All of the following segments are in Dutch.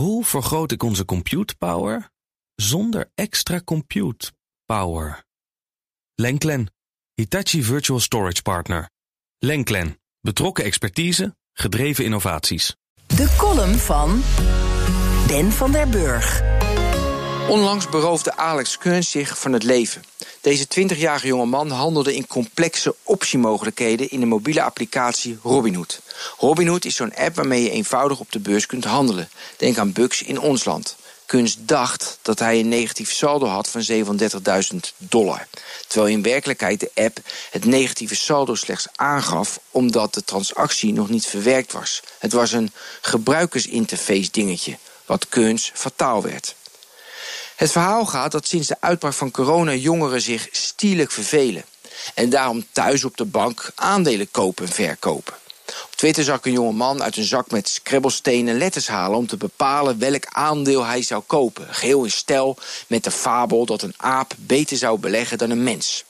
Hoe vergroot ik onze compute power zonder extra compute power? Lenklen, Hitachi Virtual Storage Partner. Lenklen, betrokken expertise, gedreven innovaties. De column van Ben van der Burg. Onlangs beroofde Alex Kearns zich van het leven. Deze 20-jarige jonge man handelde in complexe optiemogelijkheden in de mobiele applicatie Robinhood. Robinhood is zo'n app waarmee je eenvoudig op de beurs kunt handelen. Denk aan Bucks in ons land. Kunst dacht dat hij een negatief saldo had van 37.000 dollar. Terwijl in werkelijkheid de app het negatieve saldo slechts aangaf omdat de transactie nog niet verwerkt was. Het was een gebruikersinterface dingetje, wat Kunst fataal werd. Het verhaal gaat dat sinds de uitbraak van corona jongeren zich stielijk vervelen. En daarom thuis op de bank aandelen kopen en verkopen. Op Twitter zag ik een jonge man uit een zak met scrabbelstenen letters halen om te bepalen welk aandeel hij zou kopen. Geheel in stijl met de fabel dat een aap beter zou beleggen dan een mens.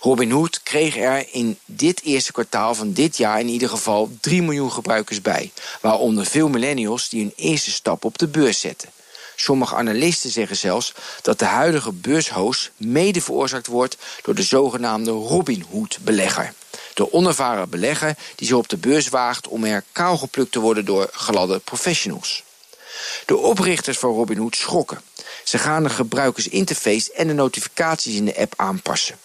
Robin Hood kreeg er in dit eerste kwartaal van dit jaar in ieder geval 3 miljoen gebruikers bij. Waaronder veel millennials die hun eerste stap op de beurs zetten. Sommige analisten zeggen zelfs dat de huidige beurshoos mede veroorzaakt wordt door de zogenaamde Robin Hood-belegger. De onervaren belegger die zich op de beurs waagt om er kaal geplukt te worden door gladde professionals. De oprichters van Robinhood schrokken. Ze gaan de gebruikersinterface en de notificaties in de app aanpassen.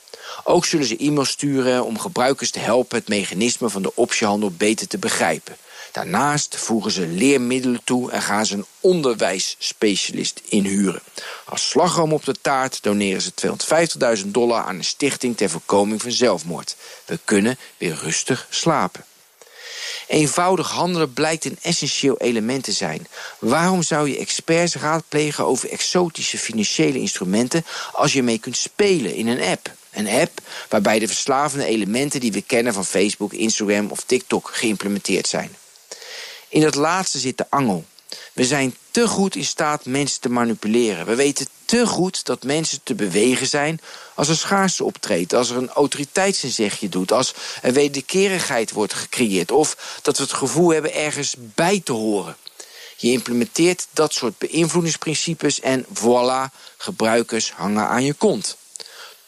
Ook zullen ze e-mails sturen om gebruikers te helpen het mechanisme van de optiehandel beter te begrijpen. Daarnaast voegen ze leermiddelen toe en gaan ze een onderwijsspecialist inhuren. Als slagroom op de taart doneren ze 250.000 dollar aan een stichting ter voorkoming van zelfmoord. We kunnen weer rustig slapen. Eenvoudig handelen blijkt een essentieel element te zijn. Waarom zou je experts raadplegen over exotische financiële instrumenten als je mee kunt spelen in een app? Een app waarbij de verslavende elementen die we kennen van Facebook, Instagram of TikTok geïmplementeerd zijn. In dat laatste zit de angel. We zijn te goed in staat mensen te manipuleren. We weten te goed dat mensen te bewegen zijn als er schaarste optreedt, als er een autoriteitsinzegje doet, als er wederkerigheid wordt gecreëerd of dat we het gevoel hebben ergens bij te horen. Je implementeert dat soort beïnvloedingsprincipes en voilà, gebruikers hangen aan je kont.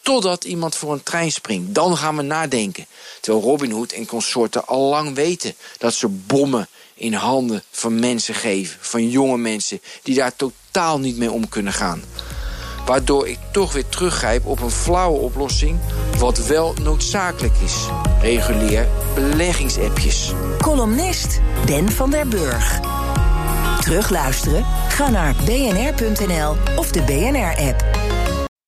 Totdat iemand voor een trein springt, dan gaan we nadenken. Terwijl Robinhood en consorten al lang weten dat ze bommen in handen van mensen geven, van jonge mensen die daar totaal niet mee om kunnen gaan. Waardoor ik toch weer teruggrijp op een flauwe oplossing, wat wel noodzakelijk is. Reguleer beleggingsappjes. Columnist Ben van der Burg. Terugluisteren? Ga naar bnr.nl of de BNR-app.